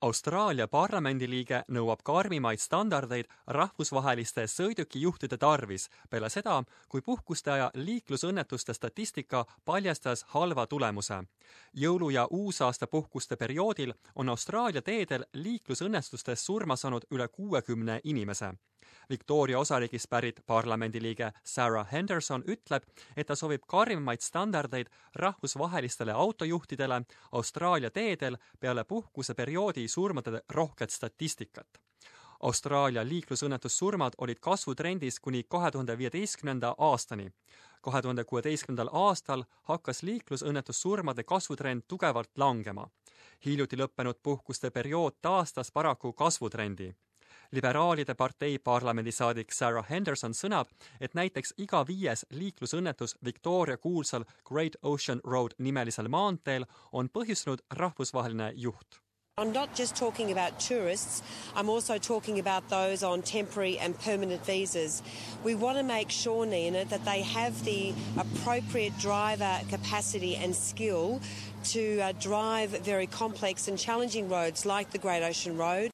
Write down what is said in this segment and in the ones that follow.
Austraalia parlamendiliige nõuab karmimaid standardeid rahvusvaheliste sõidukijuhtide tarvis peale seda, kui puhkuste aja liiklusõnnetuste statistika paljastas halva tulemuse. jõulu- ja uusaasta puhkuste perioodil on Austraalia teedel liiklusõnnetustes surma saanud üle kuuekümne inimese Victoria osariigist pärit parlamendiliige Sarah Henderson ütleb, et ta soovib karmimaid standardeid rahvusvahelistele autojuhtidele Austraalia teedel peale puhkuseperioodi surmade rohket statistikat. Austraalia liiklusõnnetussurmad olid kasvutrendis kuni kahe tuhande viieteistkümnenda aastani. kahe tuhande kuueteistkümnendal aastal hakkas liiklusõnnetussurmade kasvutrend tugevalt langema. hiljuti lõppenud puhkuste periood taastas paraku kasvutrendi liberaalide partei parlamendisaadik Sarah Henderson sõnab, et näiteks iga viies liiklusõnnetus Victoria kuulsal Great Ocean Road nimelisel maanteel on põhjustanud rahvusvaheline juht I'm not just talking about tourists, I'm also talking about those on temporary and permanent visas. We want to make sure, Nina, that they have the appropriate driver capacity and skill to uh, drive very complex and challenging roads like the Great Ocean Road.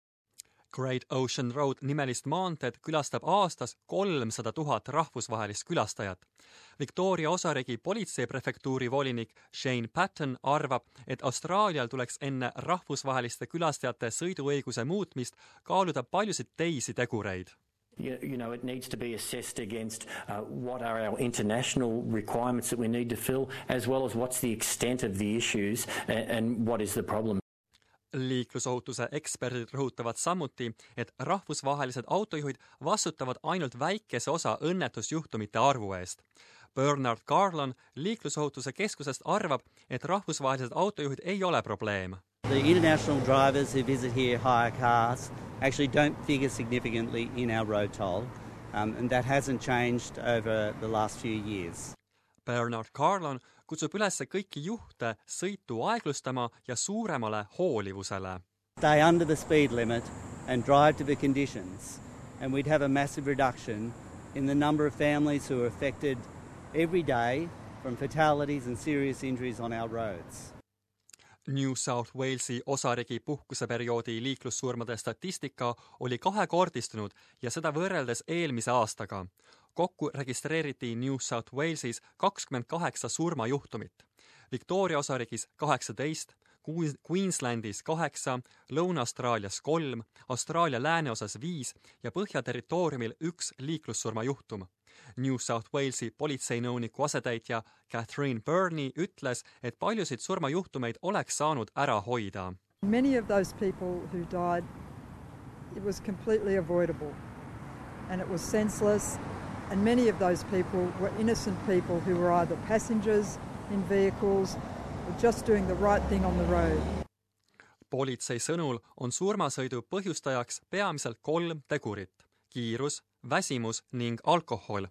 Great Ocean Road nimelist maanteed külastab aastas kolmsada tuhat rahvusvahelist külastajat. Victoria osariigi politseiprefektuuri volinik Shane Patton arvab, et Austraalial tuleks enne rahvusvaheliste külastajate sõiduõiguse muutmist kaaluda paljusid teisi tegureid You, know, it needs to be assessed against uh, what are our international requirements that we need to fill, as well as what's the extent of the issues and, and what is the problem. Liiklusohutuse eksperdid rõhutavad samuti, et rahvusvahelised autojuhid vastutavad ainult väikese osa õnnetusjuhtumite arvu eest. Bernard Garlon liiklusohutuse keskusest arvab, et rahvusvahelised autojuhid ei ole probleem. The international drivers who visit here hire cars actually don't figure significantly in our road toll um, and that hasn't changed over the last few years. Bernard Carlon kutsub üles kõiki juhte sõitu aeglustama ja suuremale hoolivusele. Stay under the speed limit and drive to the conditions and we'd have a massive reduction in the number of families who are affected every day from fatalities and serious injuries on our roads. New South Walesi osariigi puhkuseperioodi liiklussurmade statistika oli kahekordistunud ja seda võrreldes eelmise aastaga kokku registreeriti New South Walesis kakskümmend kaheksa surmajuhtumit, Victoria osariigis kaheksateist, Queenslandis kaheksa, Lõuna-Austraalias kolm, Austraalia lääneosas viis ja Põhjaterritooriumil üks liiklussurmajuhtum. New South Walesi politseinõuniku asetäitja Catherine Burney ütles, et paljusid surmajuhtumeid oleks saanud ära hoida. Many of those people who died, it was completely avoidable and it was senseless and many of those people were innocent people who were either passengers in vehicles or just doing the right thing on the road. politsei sõnul on surmasõidu põhjustajaks peamiselt kolm tegurit: kiirus, väsimus ning alkohol.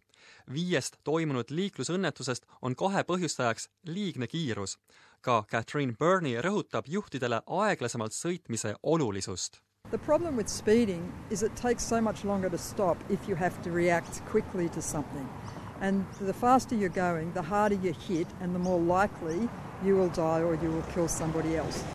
viiest toimunud liiklusõnnetusest on kahe põhjustajaks liigne kiirus. ka Catherine Burney rõhutab juhtidele aeglasemalt sõitmise olulisust The problem with speeding is it takes so much longer to stop if you have to react quickly to something. And the faster you're going, the harder you hit and the more likely you will die or you will kill somebody else.